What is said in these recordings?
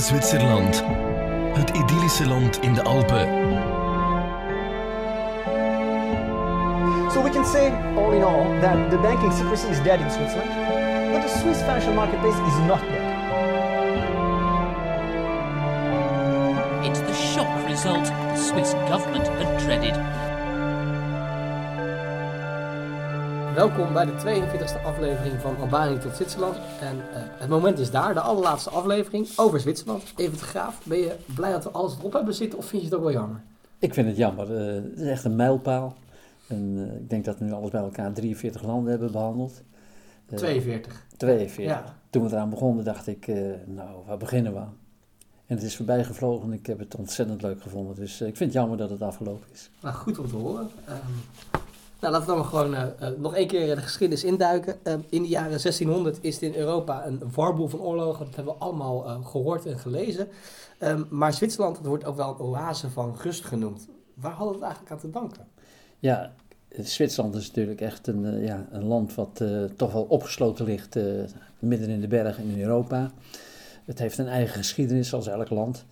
Zwitserland. Het idyllische land in de Alpen. So we can say, all in all, that the banking secrecy is dead in Switzerland, but the Swiss financial marketplace is not dead. It's the shock result the Swiss government had dreaded. Welkom bij de 42e aflevering van Albanië tot Zwitserland. En eh, het moment is daar, de allerlaatste aflevering over Zwitserland. Even te graaf, ben je blij dat we alles erop hebben zitten of vind je het ook wel jammer? Ik vind het jammer. Eh, het is echt een mijlpaal. En, eh, ik denk dat we nu alles bij elkaar 43 landen hebben behandeld. Eh, 42. 42. Ja. Toen we eraan begonnen dacht ik, nou, waar beginnen we aan? En het is voorbij gevlogen en ik heb het ontzettend leuk gevonden. Dus ik vind het jammer dat het afgelopen is. Nou, goed om te horen. Ehm, nou, laten we dan gewoon eh, eh, nog één keer de geschiedenis induiken. Ehm, in de jaren 1600 is in Europa een warboel van oorlogen. Dat hebben we allemaal eh, gehoord en gelezen. Ehm, maar Zwitserland wordt ook wel een oase van rust genoemd. Waar hadden we het eigenlijk aan te danken? Ja, Zwitserland is natuurlijk echt een, ja, een land wat toch wel opgesloten ligt midden in de bergen in Europa. Het heeft een eigen geschiedenis als elk land.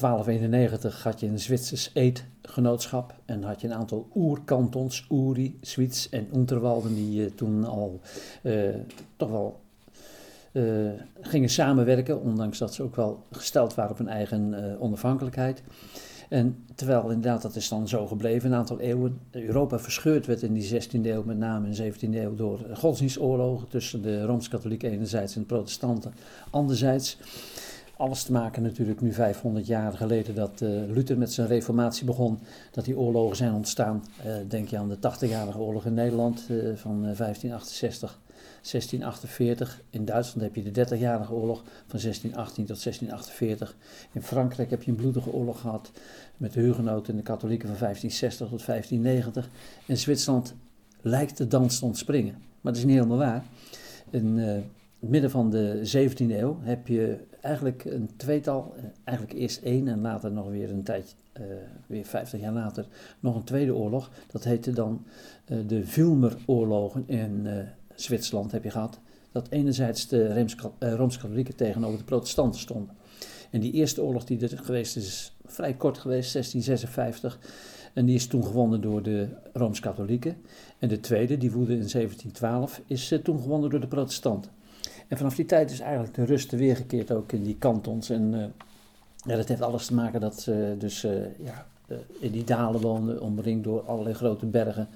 1291 had je een Zwitsers eedgenootschap en had je een aantal oerkantons, Uri, Zwits en Unterwalden, die eh, toen al eh, toch wel eh, gingen samenwerken, ondanks dat ze ook wel gesteld waren op hun eigen onafhankelijkheid. En terwijl inderdaad dat is dan zo gebleven, een aantal eeuwen. Europa verscheurd werd in die 16e eeuw, met name in de 17e eeuw, door godsdienstoorlogen tussen de Rooms-Katholieken enerzijds en de protestanten anderzijds. Alles te maken natuurlijk nu 500 jaar geleden dat eh, Luther met zijn reformatie begon, dat die oorlogen zijn ontstaan. Eh, denk je aan de 80-jarige oorlog in Nederland eh, van eh, 1568, 1648. In Duitsland heb je de 30-jarige oorlog van 1618 tot 1648. In Frankrijk heb je een bloedige oorlog gehad met de hugenoten en de katholieken van 1560 tot 1590. In Zwitserland lijkt de dans te ontspringen, maar dat is niet helemaal waar. In eh, het midden van de 17e eeuw heb je eigenlijk een tweetal, eh, eigenlijk eerst één en later nog weer een tijdje, eh, weer 50 jaar later, nog een tweede oorlog. Dat heette dan eh, de Vilmeroorlogen in Zwitserland heb je gehad. Dat enerzijds de eh, Rooms-Katholieken tegenover de protestanten stonden. En die eerste oorlog die er geweest is, is vrij kort geweest, 1656. En die is toen gewonnen door de Rooms-Katholieken. En de tweede, die woedde in 1712, is eh, toen gewonnen door de protestanten. En vanaf die tijd is eigenlijk de rust weergekeerd ook in die kantons. En eh, dat heeft alles te maken dat ze dus ja, in die dalen woonden, omringd door allerlei grote bergen.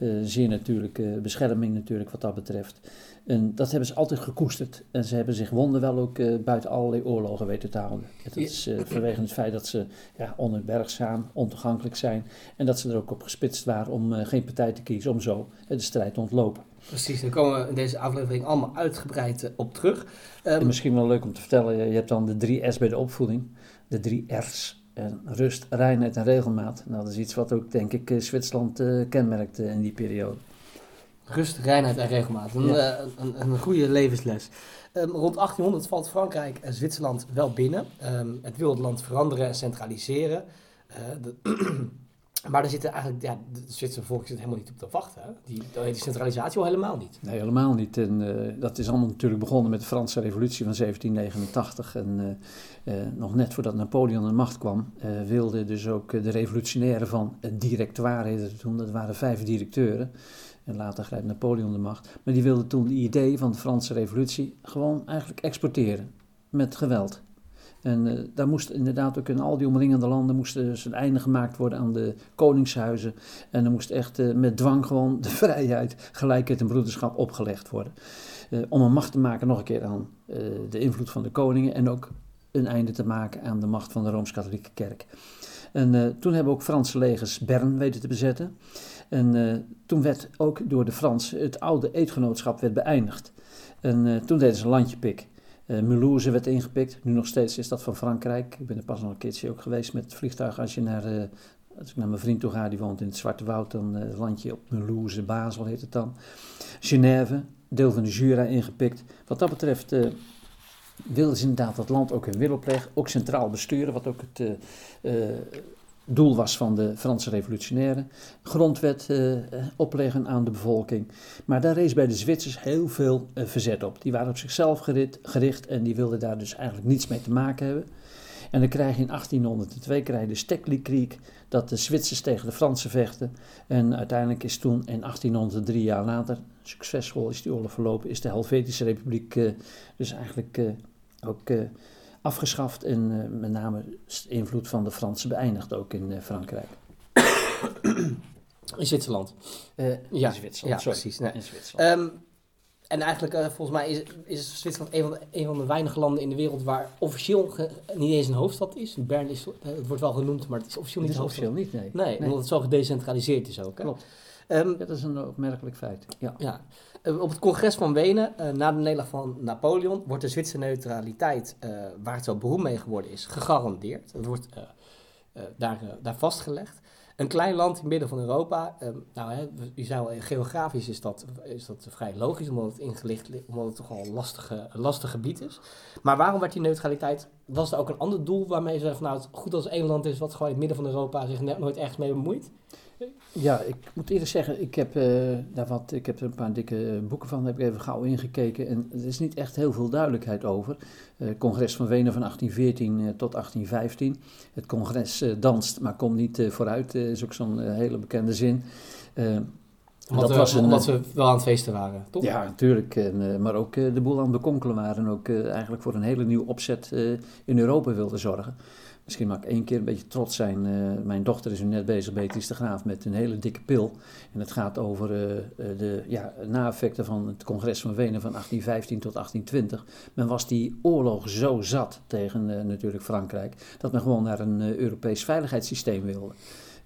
Eh, zeer natuurlijke bescherming natuurlijk wat dat betreft. En dat hebben ze altijd gekoesterd. En ze hebben zich wonderwel ook eh, buiten allerlei oorlogen weten te houden. Dat is eh, vanwege het feit dat ze ja, onherbergzaam, ontoegankelijk zijn. En dat ze er ook op gespitst waren om eh, geen partij te kiezen, om zo eh, de strijd te ontlopen. Precies, daar komen we in deze aflevering allemaal uitgebreid eh, op terug. Ehm, En misschien wel leuk om te vertellen, je hebt dan de drie R's bij de opvoeding. De drie R's. Rust, reinheid en regelmaat. Nou, dat is iets wat ook, denk ik, eh, Zwitserland eh, kenmerkt eh, in die periode. Rust, reinheid en regelmaat. Een, Ja. eh, een, een goede levensles. Ehm, rond 1800 valt Frankrijk en Zwitserland wel binnen. Ehm, het wil het land veranderen en centraliseren. De- maar er zitten eigenlijk, ja, de Zwitserse volk zit helemaal niet op te wachten. Hè? Die, die centralisatie al helemaal niet. Nee, helemaal niet. En eh, dat is allemaal natuurlijk begonnen met de Franse revolutie van 1789. En eh, eh, nog net voordat Napoleon aan de macht kwam, wilden dus ook de revolutionairen van het directoire, heette het toen, dat waren vijf directeuren. En later grijpt Napoleon de macht. Maar die wilden toen de idee van de Franse revolutie gewoon eigenlijk exporteren. Met geweld. En eh, daar moest inderdaad ook in al die omringende landen moest dus een einde gemaakt worden aan de koningshuizen. En er moest echt eh, met dwang gewoon de vrijheid, gelijkheid en broederschap opgelegd worden. Eh, om een macht te maken nog een keer aan de invloed van de koningen en ook een einde te maken aan de macht van de Rooms-Katholieke Kerk. En toen hebben ook Franse legers Bern weten te bezetten. En toen werd ook door de Fransen het oude eedgenootschap werd beëindigd. En toen deden ze een landjepik. Mulhouse werd ingepikt. Nu nog steeds is dat van Frankrijk. Ik ben er pas nog een keertje ook geweest met het vliegtuig. Als je naar, eh, als ik naar mijn vriend toe ga, die woont in het Zwarte Woud, dan eh, land je op Mulhouse, Basel heet het dan. Genève, deel van de Jura ingepikt. Wat dat betreft wilden ze inderdaad dat land ook in wil opleggen. Ook centraal besturen, wat ook het, doel was van de Franse revolutionairen. Grondwet eh, opleggen aan de bevolking. Maar daar rees bij de Zwitsers heel veel eh, verzet op. Die waren op zichzelf gericht, en die wilden daar dus eigenlijk niets mee te maken hebben. En dan krijg je in 1802 krijg de Stekli-kriek, dat de Zwitsers tegen de Fransen vechten. En uiteindelijk is toen in 1803 jaar later, succesvol is die oorlog verlopen, is de Helvetische Republiek eh, dus eigenlijk ook afgeschaft. En eh, met name de invloed van de Fransen beëindigd ook in eh, Frankrijk. In Zwitserland. Eh, Ja, in Zwitserland, ja, sorry. precies, nee. In Zwitserland. Ehm, en eigenlijk, volgens mij, is, is Zwitserland een van, de, een van de weinige landen in de wereld waar officieel ge- niet eens een hoofdstad is. Bern is, het wordt wel genoemd, maar het is officieel Het niet is een hoofdstad. officieel niet, nee. Nee, omdat het zo gedecentraliseerd is ook. Hè? Klopt. Ehm, Ja, dat is een opmerkelijk feit. Ja. ja. Eh, op het congres van Wenen, eh, na de nederlaag van Napoleon, wordt de Zwitserse neutraliteit, eh, waar het zo beroemd mee geworden is, gegarandeerd. Het wordt daar, daar vastgelegd. Een klein land in het midden van Europa, nou, hè, je eh, geografisch is dat, is dat vrij logisch, omdat het ingelicht omdat het toch al een lastige, lastig gebied is. Maar waarom werd die neutraliteit, was er ook een ander doel waarmee ze zeiden van, nou, goed als één land is wat gewoon in het midden van Europa zich nooit ergens mee bemoeit? Ja, ik moet eerlijk zeggen, ik heb, eh, daar wat, ik heb er een paar dikke boeken van, daar heb ik even gauw ingekeken. En er is niet echt heel veel duidelijkheid over. Het congres van Wenen van 1814 eh, tot 1815. Het congres danst, maar komt niet vooruit, is ook zo'n hele bekende zin. Omdat, dat we, was een, omdat we wel aan het feesten waren, toch? Ja, natuurlijk. En, maar ook de boel aan het bekonkelen waren. En ook eigenlijk voor een hele nieuwe opzet in Europa wilden zorgen. Misschien mag ik één keer een beetje trots zijn. eh, mijn dochter is nu net bezig, Beatrice de Graaf, met een hele dikke pil. En het gaat over eh, eh, de ja, na-effecten van het congres van Wenen van 1815 tot 1820. Men was die oorlog zo zat tegen natuurlijk Frankrijk, dat men gewoon naar een Europees veiligheidssysteem wilde.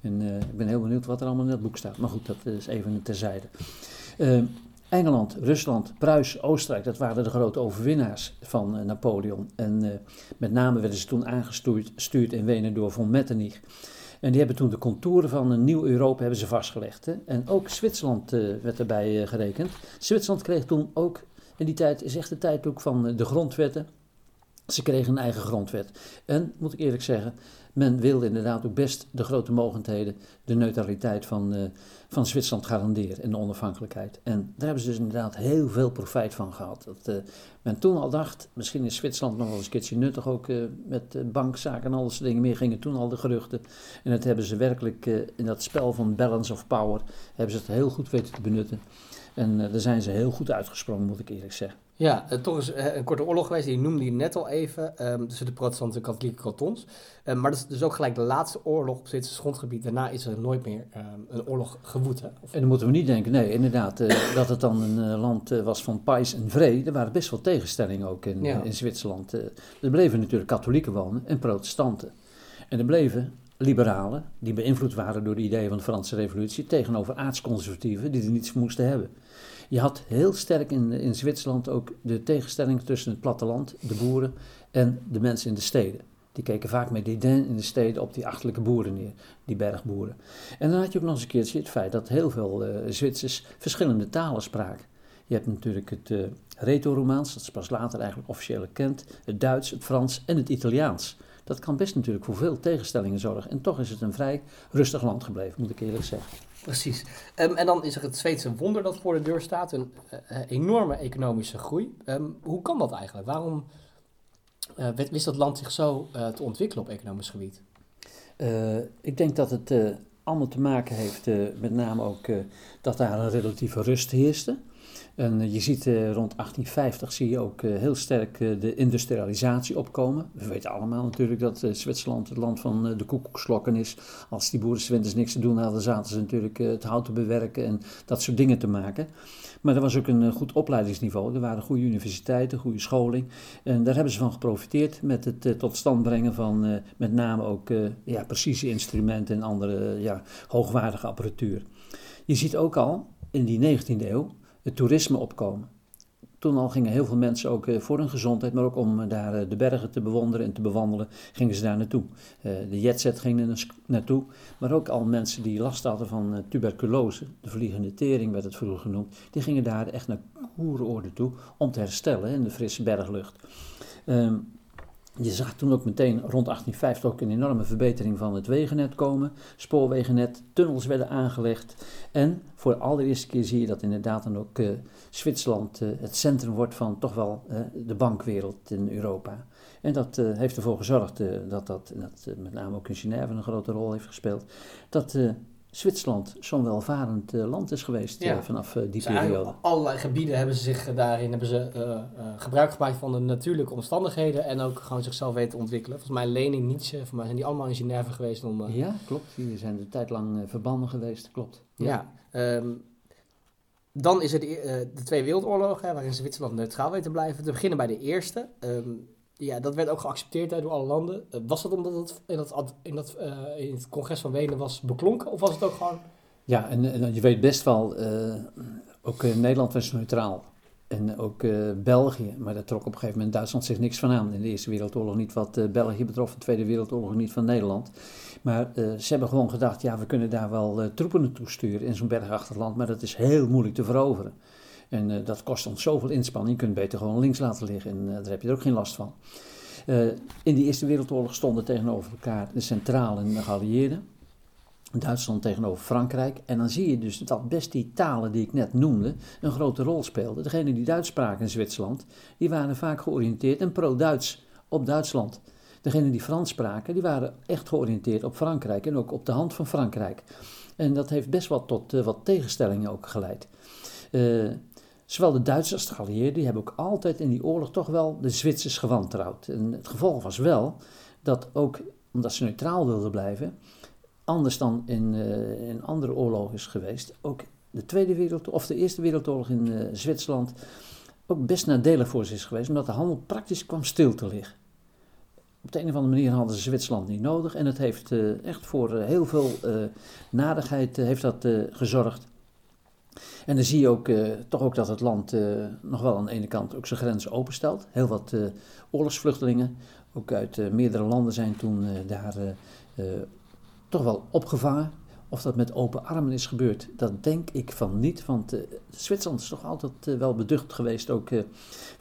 En ik ben heel benieuwd wat er allemaal in dat boek staat. Maar goed, dat is even terzijde. Engeland, Rusland, Pruisen, Oostenrijk, dat waren de grote overwinnaars van eh, Napoleon. En eh, met name werden ze toen aangestuurd stuurd in Wenen door von Metternich. En die hebben toen de contouren van een nieuw Europa hebben ze vastgelegd. Hè? En ook Zwitserland eh, werd erbij gerekend. Zwitserland kreeg toen ook, in die tijd is echt de tijd ook van de grondwetten. Ze kregen een eigen grondwet. En, moet ik eerlijk zeggen, men wilde inderdaad ook best de grote mogendheden, de neutraliteit van, eh, van Zwitserland garanderen en de onafhankelijkheid. En daar hebben ze dus inderdaad heel veel profijt van gehad. Dat eh, men toen al dacht, misschien is Zwitserland nog wel eens een keertje nuttig, ook eh, met bankzaken en al dingen meer, gingen toen al de geruchten. En dat hebben ze werkelijk in dat spel van balance of power, hebben ze het heel goed weten te benutten. En daar zijn ze heel goed uitgesprongen, moet ik eerlijk zeggen. Ja, eh, toch is eh, een korte oorlog geweest, die noemde je net al even, ehm, tussen de protestanten en katholieke kantons. Eh, maar dat is dus ook gelijk de laatste oorlog op Zwitsers grondgebied. Daarna is er nooit meer ehm, een oorlog gewoed. Hè? Of- En dan moeten we niet denken, nee, inderdaad, eh, dat het dan een land was van pais en vree. Er waren best wel tegenstellingen ook in, Ja. in Zwitserland. Er bleven natuurlijk katholieken wonen en protestanten. En er bleven liberalen, die beïnvloed waren door de ideeën van de Franse revolutie, tegenover aardsconservatieven die er niets moesten hebben. Je had heel sterk in, in Zwitserland ook de tegenstelling tussen het platteland, de boeren, en de mensen in de steden. Die keken vaak met dédain in de steden op die achterlijke boeren neer, die bergboeren. En dan had je ook nog eens een keertje het feit dat heel veel eh, Zwitsers verschillende talen spraken. Je hebt natuurlijk het eh Reto-Romaans, dat is pas later eigenlijk officieel erkend, het Duits, het Frans en het Italiaans. Dat kan best natuurlijk voor veel tegenstellingen zorgen. En toch is het een vrij rustig land gebleven, moet ik eerlijk zeggen. Precies. Ehm, en dan is er het Zweedse wonder dat voor de deur staat, een eh, enorme economische groei. Ehm, hoe kan dat eigenlijk? Waarom eh, wist- dat land zich zo eh, te ontwikkelen op economisch gebied? Eh, ik denk dat het eh, allemaal te maken heeft, eh, met name ook eh, dat daar een relatieve rust heerste. En eh, je ziet eh, rond 1850 zie je ook eh, heel sterk de industrialisatie opkomen. We weten allemaal natuurlijk dat Zwitserland het land van de koekoekslokken is. Als die boeren 's winters niks te doen hadden, zaten ze natuurlijk het hout te bewerken en dat soort dingen te maken. Maar er was ook een goed opleidingsniveau. Er waren goede universiteiten, goede scholing. En daar hebben ze van geprofiteerd met het tot stand brengen van met name ook ja, precisie-instrumenten en andere ja, hoogwaardige apparatuur. Je ziet ook al in die 19e eeuw het toerisme opkomen. Toen al gingen heel veel mensen ook eh, voor hun gezondheid, maar ook om eh, daar eh, de bergen te bewonderen en te bewandelen, gingen ze daar naartoe. De jetset ging er nas- naartoe, maar ook al mensen die last hadden van tuberculose, de vliegende tering werd het vroeger genoemd, die gingen daar echt naar koeroorde toe om te herstellen in de frisse berglucht. Ehm, Je zag toen ook meteen rond 1850 ook een enorme verbetering van het wegennet komen. Spoorwegennet, tunnels werden aangelegd. En voor de allereerste keer zie je dat inderdaad dan ook eh, Zwitserland eh, het centrum wordt van toch wel eh, de bankwereld in Europa. En dat heeft ervoor gezorgd dat dat, dat met name ook in Genève een grote rol heeft gespeeld. Dat Zwitserland zo'n welvarend eh, land is geweest eh, Ja. vanaf eh, die Dus periode. allerlei gebieden hebben ze zich daarin hebben ze, gebruik gemaakt van de natuurlijke omstandigheden en ook gewoon zichzelf weten te ontwikkelen. Volgens mij Lenin, Nietzsche, voor mij zijn die allemaal in Genève geweest om... Ja, klopt. Die zijn een tijd lang verbannen geweest, klopt. Ja. ehm, dan is er de, eh, de Tweede Wereldoorlog, hè, waarin Zwitserland neutraal weet te blijven. Te beginnen bij de eerste. Ehm, ja, dat werd ook geaccepteerd hè, door alle landen. Eh, was dat omdat het in, dat, in, dat, eh, in het congres van Wenen was beklonken? Of was het ook gewoon... Ja, en, en je weet best wel, eh, ook eh, Nederland was neutraal. En ook eh, België, maar daar trok op een gegeven moment Duitsland zich niks van aan. In de Eerste Wereldoorlog niet wat eh, België betrof, de Tweede Wereldoorlog niet van Nederland. Maar eh, ze hebben gewoon gedacht, ja, we kunnen daar wel eh, troepen naartoe sturen in zo'n bergachtig land, maar dat is heel moeilijk te veroveren. En eh, dat kost ons zoveel inspanning, je kunt beter gewoon links laten liggen en eh, daar heb je er ook geen last van. Eh, in die Eerste Wereldoorlog stonden tegenover elkaar de centrale en de geallieerden. Duitsland tegenover Frankrijk. En dan zie je dus dat best die talen die ik net noemde een grote rol speelden. Degenen die Duits spraken in Zwitserland, die waren vaak georiënteerd en pro-Duits op Duitsland. Degenen die Frans spraken, die waren echt georiënteerd op Frankrijk en ook op de hand van Frankrijk. En dat heeft best wel tot wat tegenstellingen ook geleid. Zowel de Duitsers als de geallieerden, die hebben ook altijd in die oorlog toch wel de Zwitsers gewantrouwd. En het gevolg was wel dat ook, omdat ze neutraal wilden blijven, anders dan in, eh, in andere oorlogen is geweest, ook de Tweede Wereldoorlog, of de Eerste Wereldoorlog in eh, Zwitserland, ook best nadelig voor ze is geweest, omdat de handel praktisch kwam stil te liggen. Op de een of andere manier hadden ze Zwitserland niet nodig en het heeft eh, echt voor heel veel nadigheid heeft dat, gezorgd. En dan zie je ook eh, toch ook dat het land eh, nog wel aan de ene kant ook zijn grenzen openstelt. Heel wat eh, oorlogsvluchtelingen, ook uit meerdere landen zijn toen daar toch wel opgevangen. Of dat met open armen is gebeurd, dat denk ik van niet. Want Zwitserland is toch altijd wel beducht geweest, ook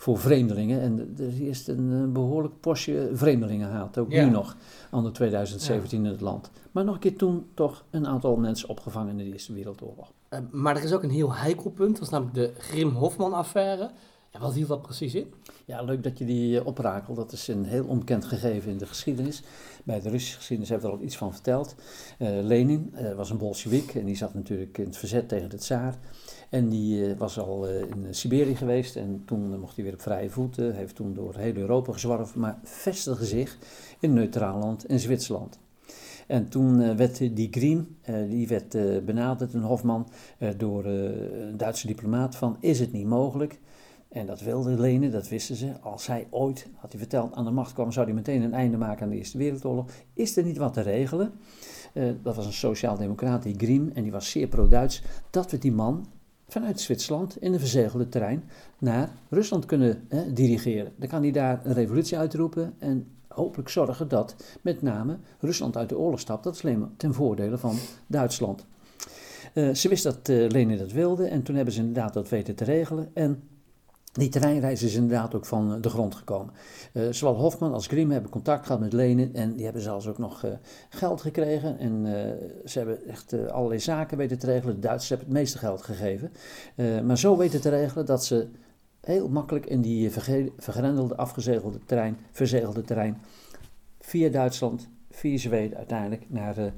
voor vreemdelingen. En er is een eh, behoorlijk postje vreemdelingen haalt, ook Ja. nu nog, anno 2017 in het land. Maar nog een keer toen toch een aantal mensen opgevangen in de Eerste Wereldoorlog. Eh, maar er is ook een heel heikel punt, dat is namelijk de Grim-Hofman-affaire. Ja, wat hield dat precies in? Ja, leuk dat je die eh, oprakelt. Dat is een heel onbekend gegeven in de geschiedenis. Bij de Russische geschiedenis hebben we er al iets van verteld. Eh, Lenin eh, was een bolsjewik en die zat natuurlijk in het verzet tegen de tsaar. En die was al in Siberië geweest en toen mocht hij weer op vrije voeten. heeft toen door heel Europa gezworven, maar vestigde zich in een neutraal land, in Zwitserland. En toen eh, werd die Green, eh, die werd eh, benaderd, een Hofman, door een Duitse diplomaat van, is het niet mogelijk en dat wilde Lenin, dat wisten ze. Als hij ooit, had hij verteld, aan de macht kwam, zou hij meteen een einde maken aan de Eerste Wereldoorlog. Is er niet wat te regelen? Dat was een sociaal-democraat, die Griem, en die was zeer pro-Duits. Dat we die man vanuit Zwitserland in een verzegelde terrein naar Rusland kunnen dirigeren. Dan kan hij daar een revolutie uitroepen en hopelijk zorgen dat met name Rusland uit de oorlog stapt. Dat is alleen maar ten voordele van Duitsland. Eh, ze wist dat eh, Lenin dat wilde en toen hebben ze inderdaad dat weten te regelen. En die terreinreis is inderdaad ook van eh, de grond gekomen. Eh, zowel Hofman als Grimm hebben contact gehad met Lenin en die hebben zelfs ook nog geld gekregen. En ze hebben echt allerlei zaken weten te regelen. De Duitsers hebben het meeste geld gegeven. Maar zo weten te regelen dat ze heel makkelijk in die vergrendelde, afgezegelde terrein, verzegelde terrein, via Duitsland, via Zweden uiteindelijk naar eh, eh,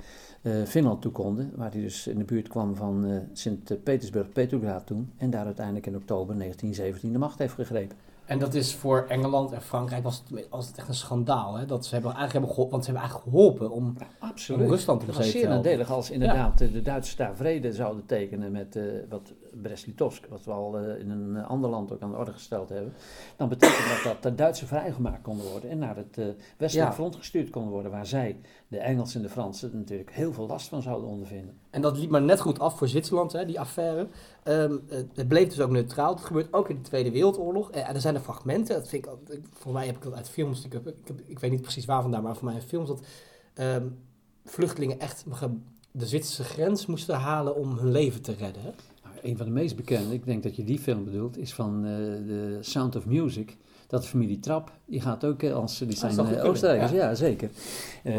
Finland toe konden. Waar hij dus in de buurt kwam van eh, Sint-Petersburg, Petrograd toen. En daar uiteindelijk in oktober 1917 de macht heeft gegrepen. En dat is voor Engeland en Frankrijk was het, was het echt een schandaal. Hè? Dat ze hebben eigenlijk hebben geholpen, want ze hebben eigenlijk geholpen om. Om Rusland te Het was bezeten zeer nadelig als inderdaad eh, de Duitsers daar vrede zouden tekenen met eh, wat Brest-Litovsk, wat we al eh, in een eh, ander land ook aan de orde gesteld hebben. Dan betekent dat dat de Duitsers vrijgemaakt konden worden en naar het eh westelijk Ja. front gestuurd konden worden, waar zij, de Engelsen en de Fransen, natuurlijk heel veel last van zouden ondervinden. En dat liep maar net goed af voor Zwitserland, hè, die affaire. Ehm, het- bleef dus ook neutraal. Dat gebeurt ook in de Tweede Wereldoorlog. Eh, En er zijn er fragmenten, dat vind ik, voor mij heb ik dat uit films, ik, heb, ik, heb- ik weet niet precies waar vandaan, maar voor mij in films dat ehm, vluchtelingen echt de Zwitserse grens moesten halen om hun leven te redden. Hè? Nou, een van de meest bekende, ik denk dat je die film bedoelt, is van eh, The Sound of Music. Dat de familie Trap, die gaat ook, eh, als, die zijn zou goed eh, Oostenrijkers, ja. ja, zeker. Eh,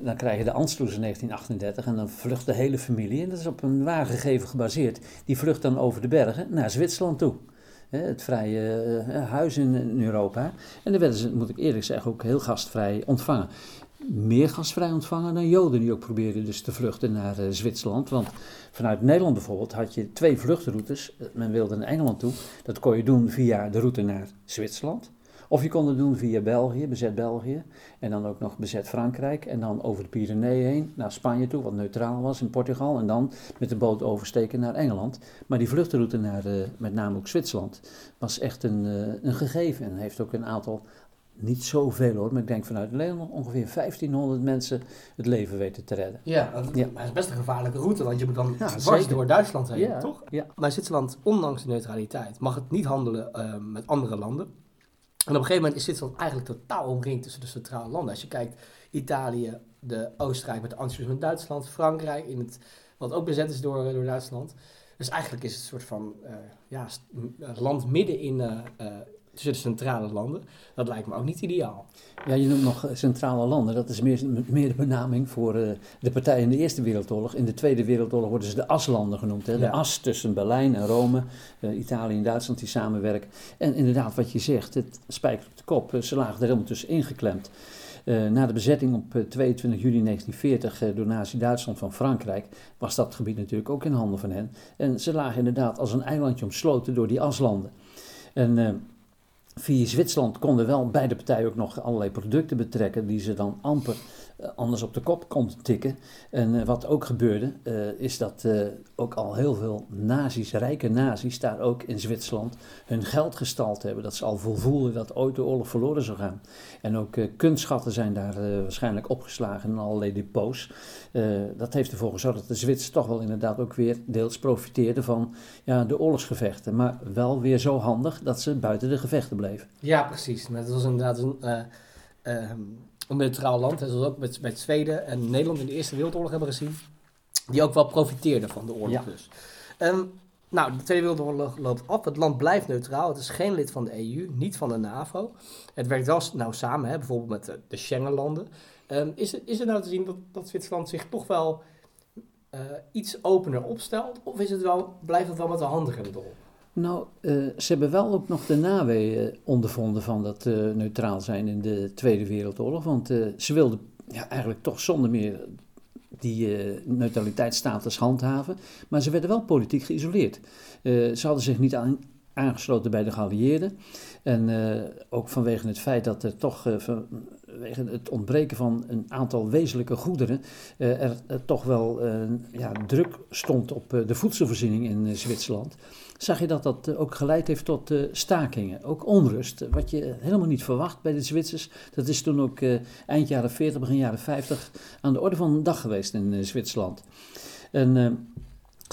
dan krijg je de Anschluss in 1938 en dan vlucht de hele familie, en dat is op een wagengeven gebaseerd, die vlucht dan over de bergen naar Zwitserland toe. Hè, het vrije huis in, in Europa. En dan werden ze, moet ik eerlijk zeggen, ook heel gastvrij ontvangen. Meer gastvrij ontvangen dan Joden die ook probeerden dus te vluchten naar eh, Zwitserland. Want vanuit Nederland bijvoorbeeld had je twee vluchtroutes. Eh, Men wilde naar Engeland toe. Dat kon je doen via de route naar Zwitserland. Of je kon het doen via België, bezet België. En dan ook nog bezet Frankrijk. En dan over de Pyreneeën heen naar Spanje toe, wat neutraal was in Portugal. En dan met de boot oversteken naar Engeland. Maar die vluchtroute naar eh, met name ook Zwitserland was echt een, een gegeven. En heeft ook een aantal, niet zoveel hoor, maar ik denk vanuit Nederland ongeveer 1500 mensen het leven weten te redden. Ja, want- Ja. maar het is best een gevaarlijke route, want je moet dan Ja, dwars zeker. door Duitsland heen, Ja, toch? Ja. Maar Zwitserland, ondanks de neutraliteit, mag het niet handelen eh, met andere landen. En op een gegeven moment is Zwitserland eigenlijk totaal omringd tussen de centrale landen. Als je kijkt, Italië, de Oostenrijk met de Anschluss met Duitsland, Frankrijk, in het, wat ook bezet is door, door Duitsland. Dus eigenlijk is het een soort van eh, ja, een land midden in, eh, eh, tussen de centrale landen. Dat lijkt me ook niet ideaal. Ja, je noemt nog eh, centrale landen. Dat is meer, meer de benaming voor eh, de partijen in de Eerste Wereldoorlog. In de Tweede Wereldoorlog worden ze de aslanden genoemd. Hè? De Ja. as tussen Berlijn en Rome, eh, Italië en Duitsland die samenwerken. En inderdaad, wat je zegt, het spijker op de kop. eh, Ze lagen er helemaal tussen ingeklemd. Eh, na de bezetting op eh, 22 juli 1940 eh, door Nazi-Duitsland van Frankrijk was dat gebied natuurlijk ook in handen van hen. En ze lagen inderdaad als een eilandje omsloten door die aslanden. En eh, via Zwitserland konden wel beide partijen ook nog allerlei producten betrekken die ze dan amper eh, anders op de kop konden tikken. En eh, wat ook gebeurde, eh, is dat eh, ook al heel veel nazi's, rijke nazi's, daar ook in Zwitserland hun geld gestald hebben. Dat ze al voelden dat ooit de oorlog verloren zou gaan. En ook eh, kunstschatten zijn daar eh, waarschijnlijk opgeslagen in allerlei depots. Eh, dat heeft ervoor gezorgd dat de Zwitsers toch wel inderdaad ook weer deels profiteerden van ja, de oorlogsgevechten. Maar wel weer zo handig dat ze buiten de gevechten bleven. Ja, precies. Het was inderdaad een, eh, ehm, een neutraal land, zoals ook met, met Zweden en Nederland in de Eerste Wereldoorlog hebben gezien, die ook wel profiteerden van de oorlog Ja. dus. Ehm, nou, de Tweede Wereldoorlog loopt af. Het land blijft neutraal. Het is geen lid van de EU, niet van de NAVO. Het werkt wel nou samen, hè, bijvoorbeeld met de, de Schengenlanden. Ehm, is, er, is er nou te zien dat, dat Zwitserland zich toch wel eh, iets opener opstelt? Of is het wel, blijft het wel met de handen in de rol? Nou, eh, ze hebben wel ook nog de naweeën ondervonden van dat eh, neutraal zijn in de Tweede Wereldoorlog. Want eh, ze wilden eigenlijk toch zonder meer die neutraliteitsstatus handhaven. Maar ze werden wel politiek geïsoleerd. Ze hadden zich niet aan, aangesloten bij de geallieerden. En ook vanwege het feit dat er toch, vanwege het ontbreken van een aantal wezenlijke goederen, er, toch wel ja, druk stond op de voedselvoorziening in Zwitserland zag je dat dat eh, ook geleid heeft tot eh, stakingen, ook onrust. eh, Wat je helemaal niet verwacht bij de Zwitsers. Dat is toen ook eind jaren 40, begin jaren 50 aan de orde van de dag geweest in Zwitserland. En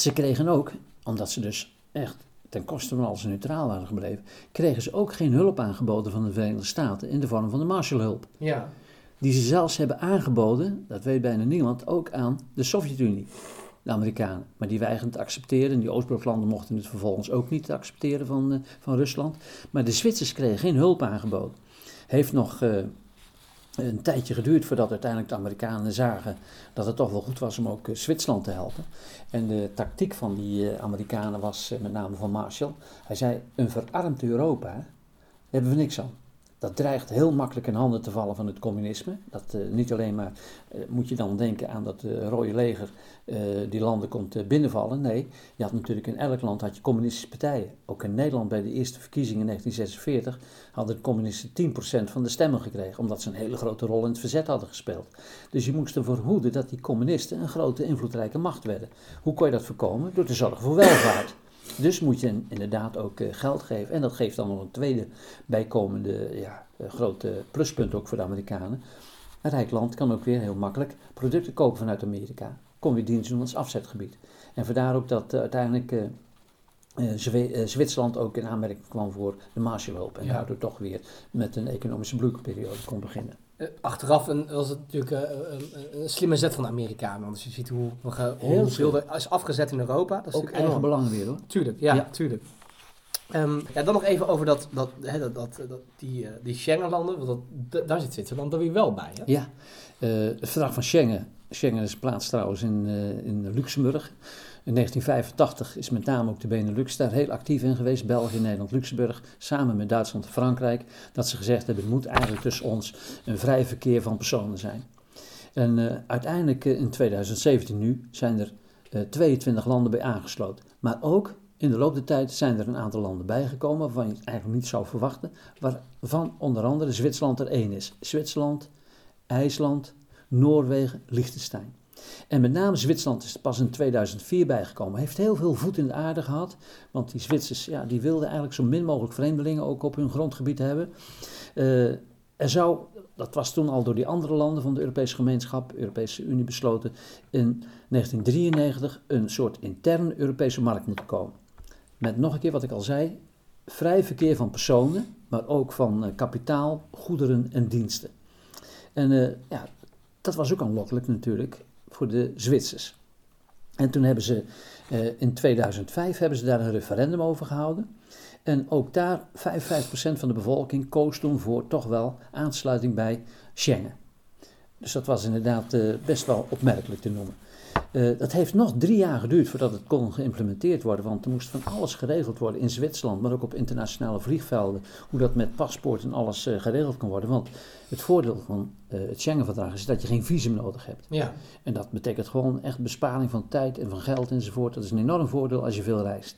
ze kregen ook, omdat ze dus echt ten koste van alles neutraal waren gebleven, kregen ze ook geen hulp aangeboden van de Verenigde Staten in de vorm van de Marshallhulp. Ja. Die ze zelfs hebben aangeboden, dat weet bijna niemand, ook aan de Sovjet-Unie de Amerikanen. Maar die weigerden te accepteren. En die Oostbloklanden mochten het vervolgens ook niet accepteren van, eh, van Rusland. Maar de Zwitsers kregen geen hulp aangeboden. Heeft nog eh, een tijdje geduurd voordat uiteindelijk de Amerikanen zagen dat het toch wel goed was om ook eh, Zwitserland te helpen. En de tactiek van die Amerikanen was met name van Marshall. Hij zei, een verarmd Europa, hebben we niks aan. Dat dreigt heel makkelijk in handen te vallen van het communisme. Dat eh, niet alleen maar eh, moet je dan denken aan dat eh, rode leger die landen komt binnenvallen. Nee, je had natuurlijk in elk land had je communistische partijen. Ook in Nederland bij de eerste verkiezingen in 1946 hadden de communisten 10% van de stemmen gekregen. Omdat ze een hele grote rol in het verzet hadden gespeeld. Dus je moest ervoor hoeden dat die communisten een grote invloedrijke macht werden. Hoe kon je dat voorkomen? Door te zorgen voor welvaart. Dus moet je inderdaad ook eh, geld geven. En dat geeft dan nog een tweede bijkomende ja, eh, grote pluspunt ook voor de Amerikanen. Een rijk land kan ook weer heel makkelijk producten kopen vanuit Amerika. Kom je dienst doen als afzetgebied. En vandaar ook dat eh, uiteindelijk Zwe- Zwitserland ook in aanmerking kwam voor de Marshallhulp. En Ja. daardoor toch weer met een economische bloeiperiode kon beginnen. Eh, Achteraf een, was het natuurlijk eh, een, slimme zet van de Amerikanen. Want je ziet hoe, hoe, hoeveel er is afgezet in Europa. Dat is Ook eigen belangen weer hoor. Tuurlijk, ja, Ja. tuurlijk. Ehm, ja, dan nog even over dat, dat, dat, dat, dat, die, eh, die Schengenlanden, want dat, daar zit Zwitserland dan weer wel bij. Hè? Ja, het verdrag van Schengen. Schengen is plaats trouwens in, in Luxemburg. In 1985 is met name ook de Benelux daar heel actief in geweest. België, Nederland, Luxemburg, samen met Duitsland en Frankrijk. Dat ze gezegd hebben, het moet eigenlijk tussen ons een vrij verkeer van personen zijn. En eh, uiteindelijk eh, in 2017 nu zijn er eh, 22 landen bij aangesloten. Maar ook in de loop der tijd zijn er een aantal landen bijgekomen waarvan je het eigenlijk niet zou verwachten. Waarvan onder andere Zwitserland er één is. Zwitserland, IJsland, Noorwegen, Liechtenstein. En met name Zwitserland is er pas in 2004 bijgekomen. Heeft heel veel voet in de aarde gehad. Want die Zwitsers ja, die wilden eigenlijk zo min mogelijk vreemdelingen ook op hun grondgebied hebben. Eh, er zou, dat was toen al door die andere landen van de Europese gemeenschap, Europese Unie besloten, in 1993 een soort interne Europese markt moeten komen. Met nog een keer wat ik al zei, vrij verkeer van personen, maar ook van eh, kapitaal, goederen en diensten. En eh, ja, dat was ook aanlokkelijk natuurlijk voor de Zwitsers. En toen hebben ze eh, in 2005 hebben ze daar een referendum over gehouden. En ook daar 55% van de bevolking koos toen voor toch wel aansluiting bij Schengen. Dus dat was inderdaad eh, best wel opmerkelijk te noemen. Eh, dat heeft nog drie jaar geduurd voordat het kon geïmplementeerd worden, want er moest van alles geregeld worden in Zwitserland, maar ook op internationale vliegvelden, hoe dat met paspoort en alles eh, geregeld kan worden. Want het voordeel van eh, het Schengen-verdrag is dat je geen visum nodig hebt. Ja. En dat betekent gewoon echt besparing van tijd en van geld enzovoort. Dat is een enorm voordeel als je veel reist.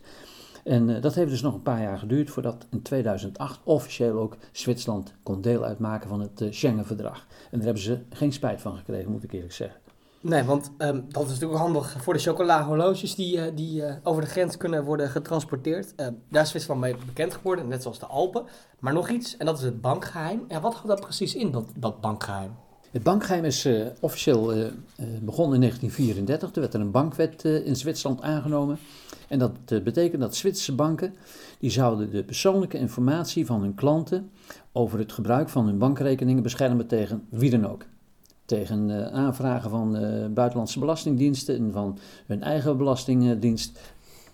En dat heeft dus nog een paar jaar geduurd voordat in 2008 officieel ook Zwitserland kon deel uitmaken van het Schengen-verdrag. En daar hebben ze geen spijt van gekregen, moet ik eerlijk zeggen. Nee, want ehm, dat is natuurlijk handig voor de chocola-horloges die, eh, die eh, over de grens kunnen worden getransporteerd. Ehm, daar is Zwitserland mee bekend geworden, net zoals de Alpen. Maar nog iets, en dat is het bankgeheim. Ja, wat houdt dat precies in, dat, dat bankgeheim? Het bankgeheim is eh, officieel begonnen in 1934. Toen werd er een bankwet in Zwitserland aangenomen. En dat betekent dat Zwitserse banken die zouden de persoonlijke informatie van hun klanten over het gebruik van hun bankrekeningen beschermen tegen wie dan ook. Tegen eh, aanvragen van eh, buitenlandse belastingdiensten en van hun eigen belastingdienst.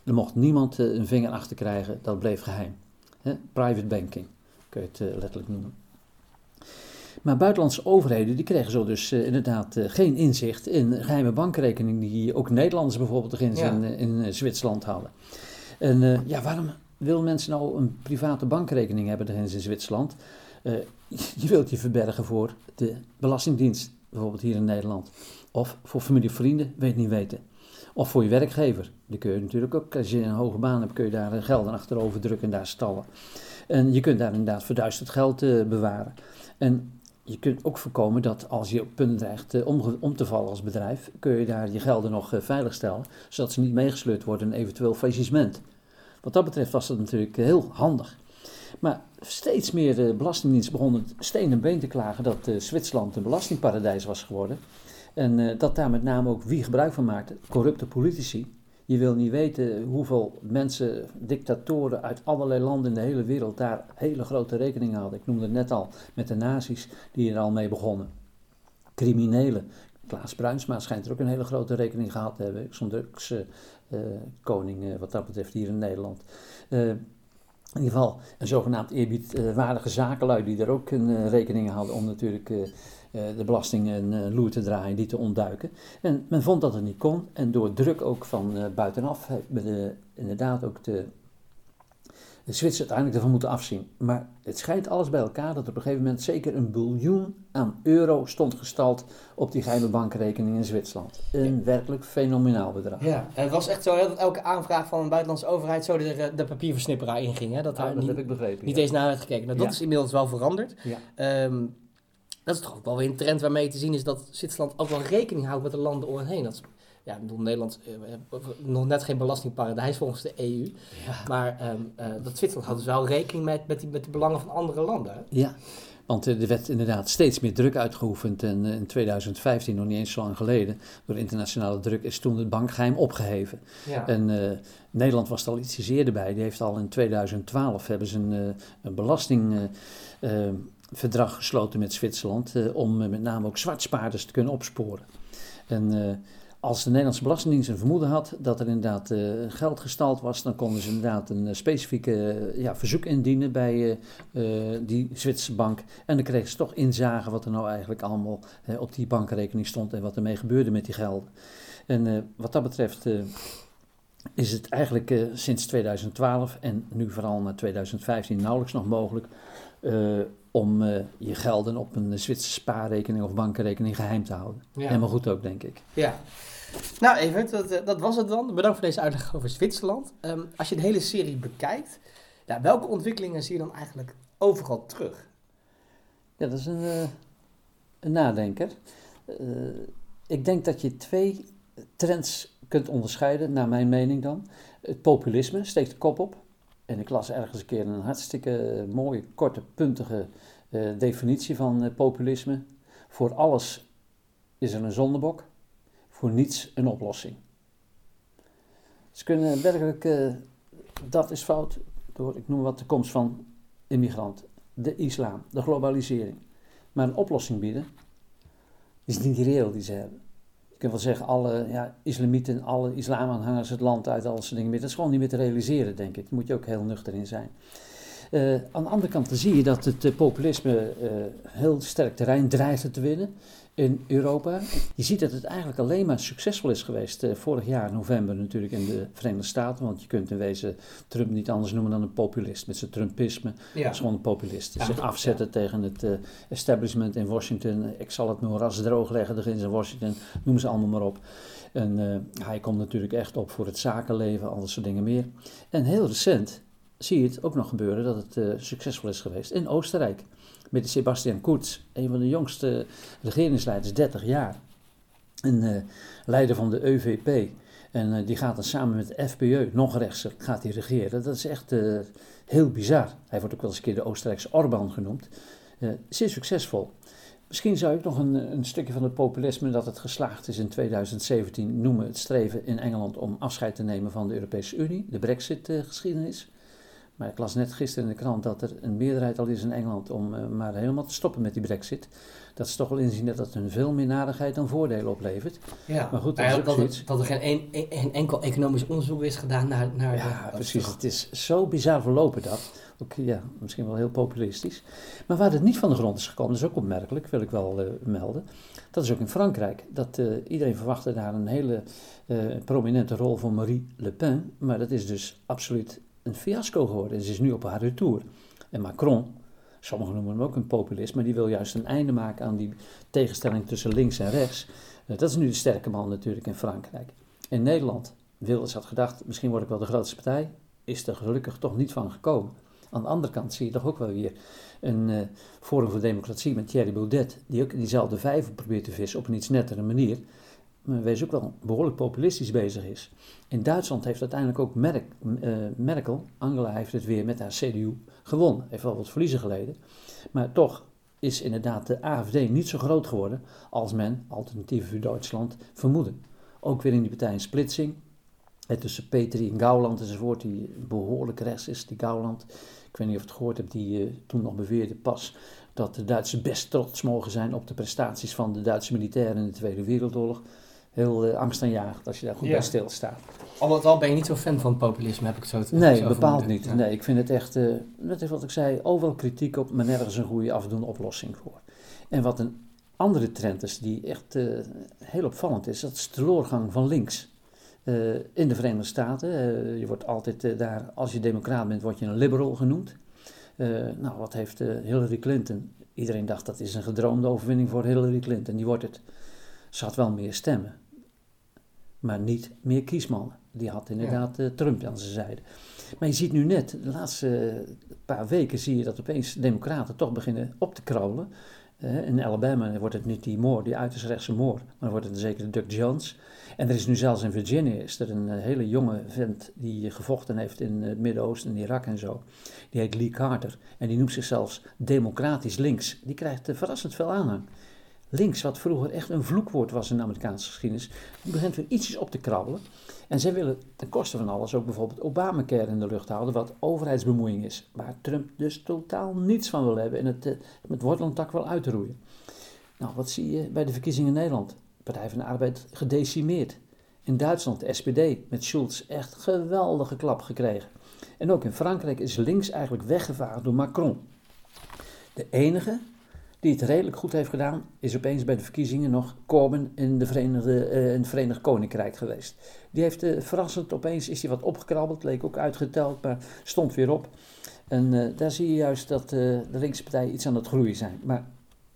Er mocht niemand eh, een vinger achter krijgen, dat bleef geheim. Private banking, kun je het letterlijk noemen. Maar buitenlandse overheden die kregen zo dus inderdaad geen inzicht in geheime bankrekeningen die ook Nederlanders bijvoorbeeld in, Ja. in, in Zwitserland hadden. En ja, waarom willen mensen nou een private bankrekening hebben in Zwitserland? Je wilt je verbergen voor de Belastingdienst, bijvoorbeeld hier in Nederland. Of voor familie of vrienden, weet niet weten. Of voor je werkgever. Die kun je natuurlijk ook, als je een hoge baan hebt, kun je daar geld achterover drukken en daar stallen. En je kunt daar inderdaad verduisterd geld eh, bewaren. En je kunt ook voorkomen dat als je op punt dreigt eh, om, te vallen als bedrijf, kun je daar je gelden nog eh, veilig stellen, zodat ze niet meegesleurd worden in eventueel faillissement. Wat dat betreft was dat natuurlijk heel handig. Maar steeds meer eh, belastingdiensten begonnen steen en been te klagen dat eh, Zwitserland een belastingparadijs was geworden. En eh, dat daar met name ook wie gebruik van maakte, corrupte politici. Je wil niet weten hoeveel mensen, dictatoren uit allerlei landen in de hele wereld daar hele grote rekeningen hadden. Ik noemde het net al met de nazi's die er al mee begonnen. Criminelen. Klaas Bruinsma schijnt er ook een hele grote rekening gehad te hebben. Zo'n drugskoning eh, wat dat betreft hier in Nederland. In ieder geval een zogenaamd eerbiedwaardige zakenlui die er ook een eh, rekening hadden om natuurlijk eh, eh, de belasting een loer te draaien, die te ontduiken. En men vond dat het niet kon en door druk ook van buitenaf hebben de, inderdaad ook de, de Zwitsers uiteindelijk ervan moeten afzien. Maar het schijnt alles bij elkaar dat er op een gegeven moment zeker een biljoen aan euro stond gestald op die geheime bankrekening in Zwitserland. Een werkelijk fenomenaal bedrag. Ja, het was echt zo dat elke aanvraag van een buitenlandse overheid zo de, de papierversnipperaar inging. Hè? Dat niet, heb ik begrepen. niet ja. eens naar werd gekeken. Nou, dat Ja. is inmiddels wel veranderd. Ehm, dat is toch ook wel weer een trend waarmee te zien is dat Zwitserland ook wel rekening houdt met de landen om hen heen. Dat is, ja, bedoel, Nederland eh, nog net geen belastingparadijs volgens de EU. Maar ehm, eh, dat Zwitserland houdt dus wel rekening met, met, die, met de belangen van andere landen. Hè? Ja, want eh, er werd inderdaad steeds meer druk uitgeoefend. En eh, in 2015, nog niet eens zo lang geleden, door internationale druk, is toen het bankgeheim opgeheven. Ja. En Nederland was er al iets eerder bij. Die heeft al in 2012 hebben ze een, een belastingverdrag gesloten met Zwitserland. om met name ook zwartspaarders te kunnen opsporen. En als de Nederlandse Belastingdienst een vermoeden had dat er inderdaad eh, geld gestald was, dan konden ze inderdaad een uh, specifieke eh, ja, verzoek indienen bij die Zwitserse bank. En dan kregen ze toch inzagen wat er nou eigenlijk allemaal op die bankrekening stond en wat ermee gebeurde met die gelden. En wat dat betreft is het eigenlijk sinds 2012 en nu vooral naar 2015 nauwelijks nog mogelijk om je gelden op een Zwitserse spaarrekening of bankrekening geheim te houden. Ja. Helemaal goed ook, denk ik. Ja. Nou, Evert, dat, eh, dat was het dan. Bedankt voor deze uitleg over Zwitserland. Um, als je de hele serie bekijkt, ja, welke ontwikkelingen zie je dan eigenlijk overal terug? Ja, dat is een, een nadenker. Ik denk dat je twee trends kunt onderscheiden, naar mijn mening dan. Het populisme steekt de kop op. En ik las ergens een keer een hartstikke mooie, korte, puntige uh, definitie van populisme. Voor alles is er een zondebok voor niets een oplossing. Ze kunnen werkelijk, dat is fout, door, ik noem wat de komst van immigranten, de islam, de globalisering. Maar een oplossing bieden is niet reëel die ze hebben. Kunt wel zeggen, alle ja, islamieten, alle islamaanhangers het land uit, al soort dingen meer. Dat is gewoon niet meer te realiseren, denk ik. Daar moet je ook heel nuchter in zijn. Uh, aan de andere kant zie je dat het uh, populisme uh, heel sterk terrein dreigt te winnen in Europa. Je ziet dat het eigenlijk alleen maar succesvol is geweest uh, vorig jaar november natuurlijk in de Verenigde Staten. Want je kunt in wezen Trump niet anders noemen dan een populist. Met zijn Trumpisme ja. is gewoon een populist. Ja, zich afzetten tegen het uh, establishment in Washington. Ik zal het moeras droog leggen, de in Washington, noem ze allemaal maar op. En uh, hij komt natuurlijk echt op voor het zakenleven, al dat soort dingen meer. En heel recent zie je het ook nog gebeuren dat het succesvol is geweest in Oostenrijk met Sebastian Kurz, een van de jongste regeringsleiders, 30 jaar. Een uh, leider van de EVP. En uh, die gaat dan samen met de FPÖ, nog rechtser, gaat hij regeren. Dat is echt uh, heel bizar. Hij wordt ook wel eens een keer de Oostenrijkse Orbán genoemd. zeer succesvol. Misschien zou ik nog een, een, stukje van het populisme dat het geslaagd is in 2017 noemen. Het streven in Engeland om afscheid te nemen van de Europese Unie, de Brexit-geschiedenis. Maar ik las net gisteren in de krant dat er een meerderheid al is in Engeland om uh, maar helemaal te stoppen met die brexit. Dat ze toch wel inzien dat dat hun veel meer nadigheid dan voordelen oplevert. Ja, maar goed, dat, is ook dat, dat er geen een, enkel economisch onderzoek is gedaan naar... naar ja, precies. Het is zo bizar verlopen dat. Ook, ja, misschien wel heel populistisch. Maar waar het niet van de grond is gekomen, is ook opmerkelijk, wil ik wel uh, melden. Dat is ook in Frankrijk. Dat uh, iedereen verwachtte daar een hele prominente rol van Marie Le Pen. Maar dat is dus absoluut een fiasco geworden. Ze is nu op haar retour. En Macron, sommigen noemen hem ook een populist, maar die wil juist een einde maken aan die tegenstelling tussen links en rechts. Eh, dat is nu de sterke man natuurlijk in Frankrijk. In Nederland, Wilders had gedacht, misschien word ik wel de grootste partij, is er gelukkig toch niet van gekomen. Aan de andere kant zie je toch ook wel weer een uh, Forum voor Democratie met Thierry Baudet, die ook diezelfde vijver probeert te vissen op een iets nettere manier wees ook wel behoorlijk populistisch bezig is. In Duitsland heeft uiteindelijk ook uh, Merkel, Angela heeft het weer met haar CDU gewonnen. Heeft wel wat verliezen geleden. Maar toch is inderdaad de AFD niet zo groot geworden als men, alternatief voor Duitsland, vermoedde. Ook weer in die partij een splitsing. En tussen Petri en Gauland enzovoort, die behoorlijk rechts is, die Gauland. Ik weet niet of je het gehoord hebt, die uh, toen nog beweerde pas dat de Duitsers best trots mogen zijn op de prestaties van de Duitse militairen in de Tweede Wereldoorlog heel uh, angstaanjagend als je daar goed bij stilstaat. Al met al ben je niet zo fan van populisme, heb ik zo te Nee, bepaald niet. Nee, ik vind het echt, uh, net is wat ik zei, overal kritiek op, maar nergens een goede afdoende oplossing voor. En wat een andere trend is, die echt uh, heel opvallend is, dat is de teleurgang van links. in de Verenigde Staten, je wordt altijd daar, als je democraat bent, word je een liberal genoemd. nou, wat heeft Hillary Clinton? Iedereen dacht dat is een gedroomde overwinning voor Hillary Clinton, die wordt het. Ze had wel meer stemmen maar niet meer kiesmannen. Die had inderdaad ja. uh, Trump aan zijn zijde. Maar je ziet nu net, de laatste paar weken zie je dat opeens democraten toch beginnen op te kraulen. Uh, in Alabama wordt het niet die Moore, die uiterst rechtse Moore, maar dan wordt het zeker Doug Jones. En er is nu zelfs in Virginia is er een hele jonge vent die gevochten heeft in het Midden-Oosten, in Irak en zo. Die heet Lee Carter en die noemt zichzelf democratisch links. Die krijgt verrassend veel aanhang links, wat vroeger echt een vloekwoord was in de Amerikaanse geschiedenis, begint weer ietsjes op te krabbelen. En zij willen ten koste van alles ook bijvoorbeeld Obamacare in de lucht houden, wat overheidsbemoeiing is, waar Trump dus totaal niets van wil hebben en het met wortel en tak wil uitroeien. Nou, wat zie je bij de verkiezingen in Nederland? Partij van de Arbeid gedecimeerd. In Duitsland de SPD met Schulz echt geweldige klap gekregen. En ook in Frankrijk is links eigenlijk weggevaagd door Macron. De enige die het redelijk goed heeft gedaan, is opeens bij de verkiezingen nog Corbyn in, de Verenigde, uh, in het Verenigd Koninkrijk geweest. Die heeft uh, verrassend, opeens is hij wat opgekrabbeld, leek ook uitgeteld, maar stond weer op. En uh, daar zie je juist dat de linkse partijen iets aan het groeien zijn. Maar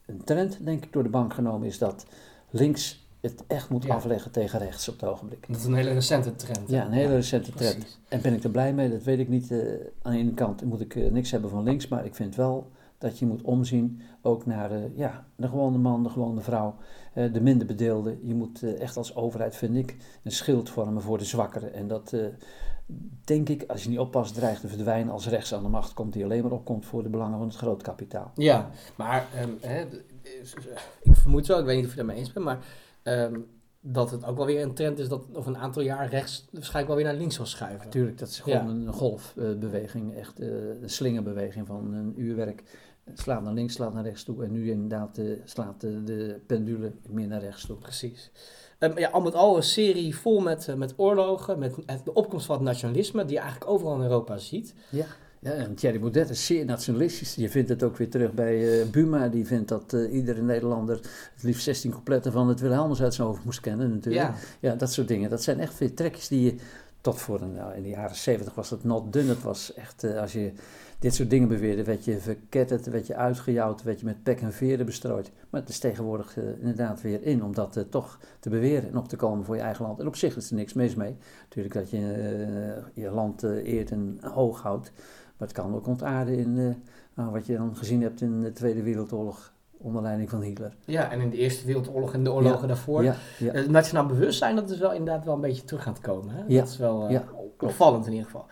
een trend, denk ik, door de bank genomen is dat links het echt moet Ja. afleggen tegen rechts op het ogenblik. Dat is een hele recente trend. Ja, een hele recente trend. precies. En ben ik er blij mee? Dat weet ik niet. Eh, aan de ene kant moet ik eh, niks hebben van links, maar ik vind wel dat je moet omzien ook naar eh, ja, de gewone man, de gewone vrouw, eh, de minder bedeelden. Je moet eh, echt als overheid, vind ik, een schild vormen voor de zwakkeren. En dat, denk ik, als je niet oppast, dreigt te verdwijnen als rechts aan de macht komt, die alleen maar opkomt voor de belangen van het grootkapitaal. Ja, maar ehm, hè, ik vermoed wel, ik weet niet of je daarmee eens bent, maar ehm, dat het ook wel weer een trend is dat over een aantal jaar rechts waarschijnlijk wel weer naar links zal schuiven. Natuurlijk, dat is gewoon Ja. een golfbeweging, echt een slingerbeweging van een uurwerk. Slaat naar links, slaat naar rechts toe. En nu inderdaad eh, slaat de, de pendule meer naar rechts toe. Precies. Ehm, ja, al met al een serie vol met, eh, met oorlogen, met het- de opkomst van het nationalisme, die je eigenlijk overal in Europa ziet. Ja, en Thierry Baudet is zeer nationalistisch. Je vindt het ook weer terug bij eh, Buma. Die vindt dat eh, iedere Nederlander het liefst 16 coupletten van het Wilhelmus uit zijn hoofd moest kennen natuurlijk. Ja. dat soort dingen. Dat zijn echt weer trekjes die je tot voor nou, in de jaren 70 was het not done. Het was echt, als je dit soort dingen beweerde, werd je verketterd, werd je uitgejouwd, werd je met pek en veren bestrooid. Maar het is tegenwoordig eh, inderdaad weer in om dat eh, toch te beweren en op te komen voor je eigen land. En op zich is er niks mis mee. Natuurlijk dat je eh, je land eert en hoog houdt. Maar het kan ook ontaarden in nou, wat je dan gezien hebt in de Tweede Wereldoorlog onder leiding van Hitler. Ja, en in de Eerste Wereldoorlog en de oorlogen daarvoor. Ja, ja. Het nationaal bewustzijn, dat is wel inderdaad wel een beetje terug aan het komen. Hè? Ja, Dat is wel opvallend in ieder geval.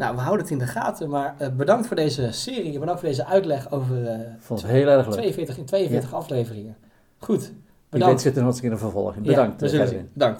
Nou, we houden het in de gaten, maar eh, bedankt voor deze serie. Bedankt voor deze uitleg over Ik vond het heel erg leuk. 42 in 42 afleveringen. Goed, Ik bedankt. wens het er nog eens een keer een vervolg in. Ja, Bedankt, we eh, zullen Gerwin. zien. Bedankt.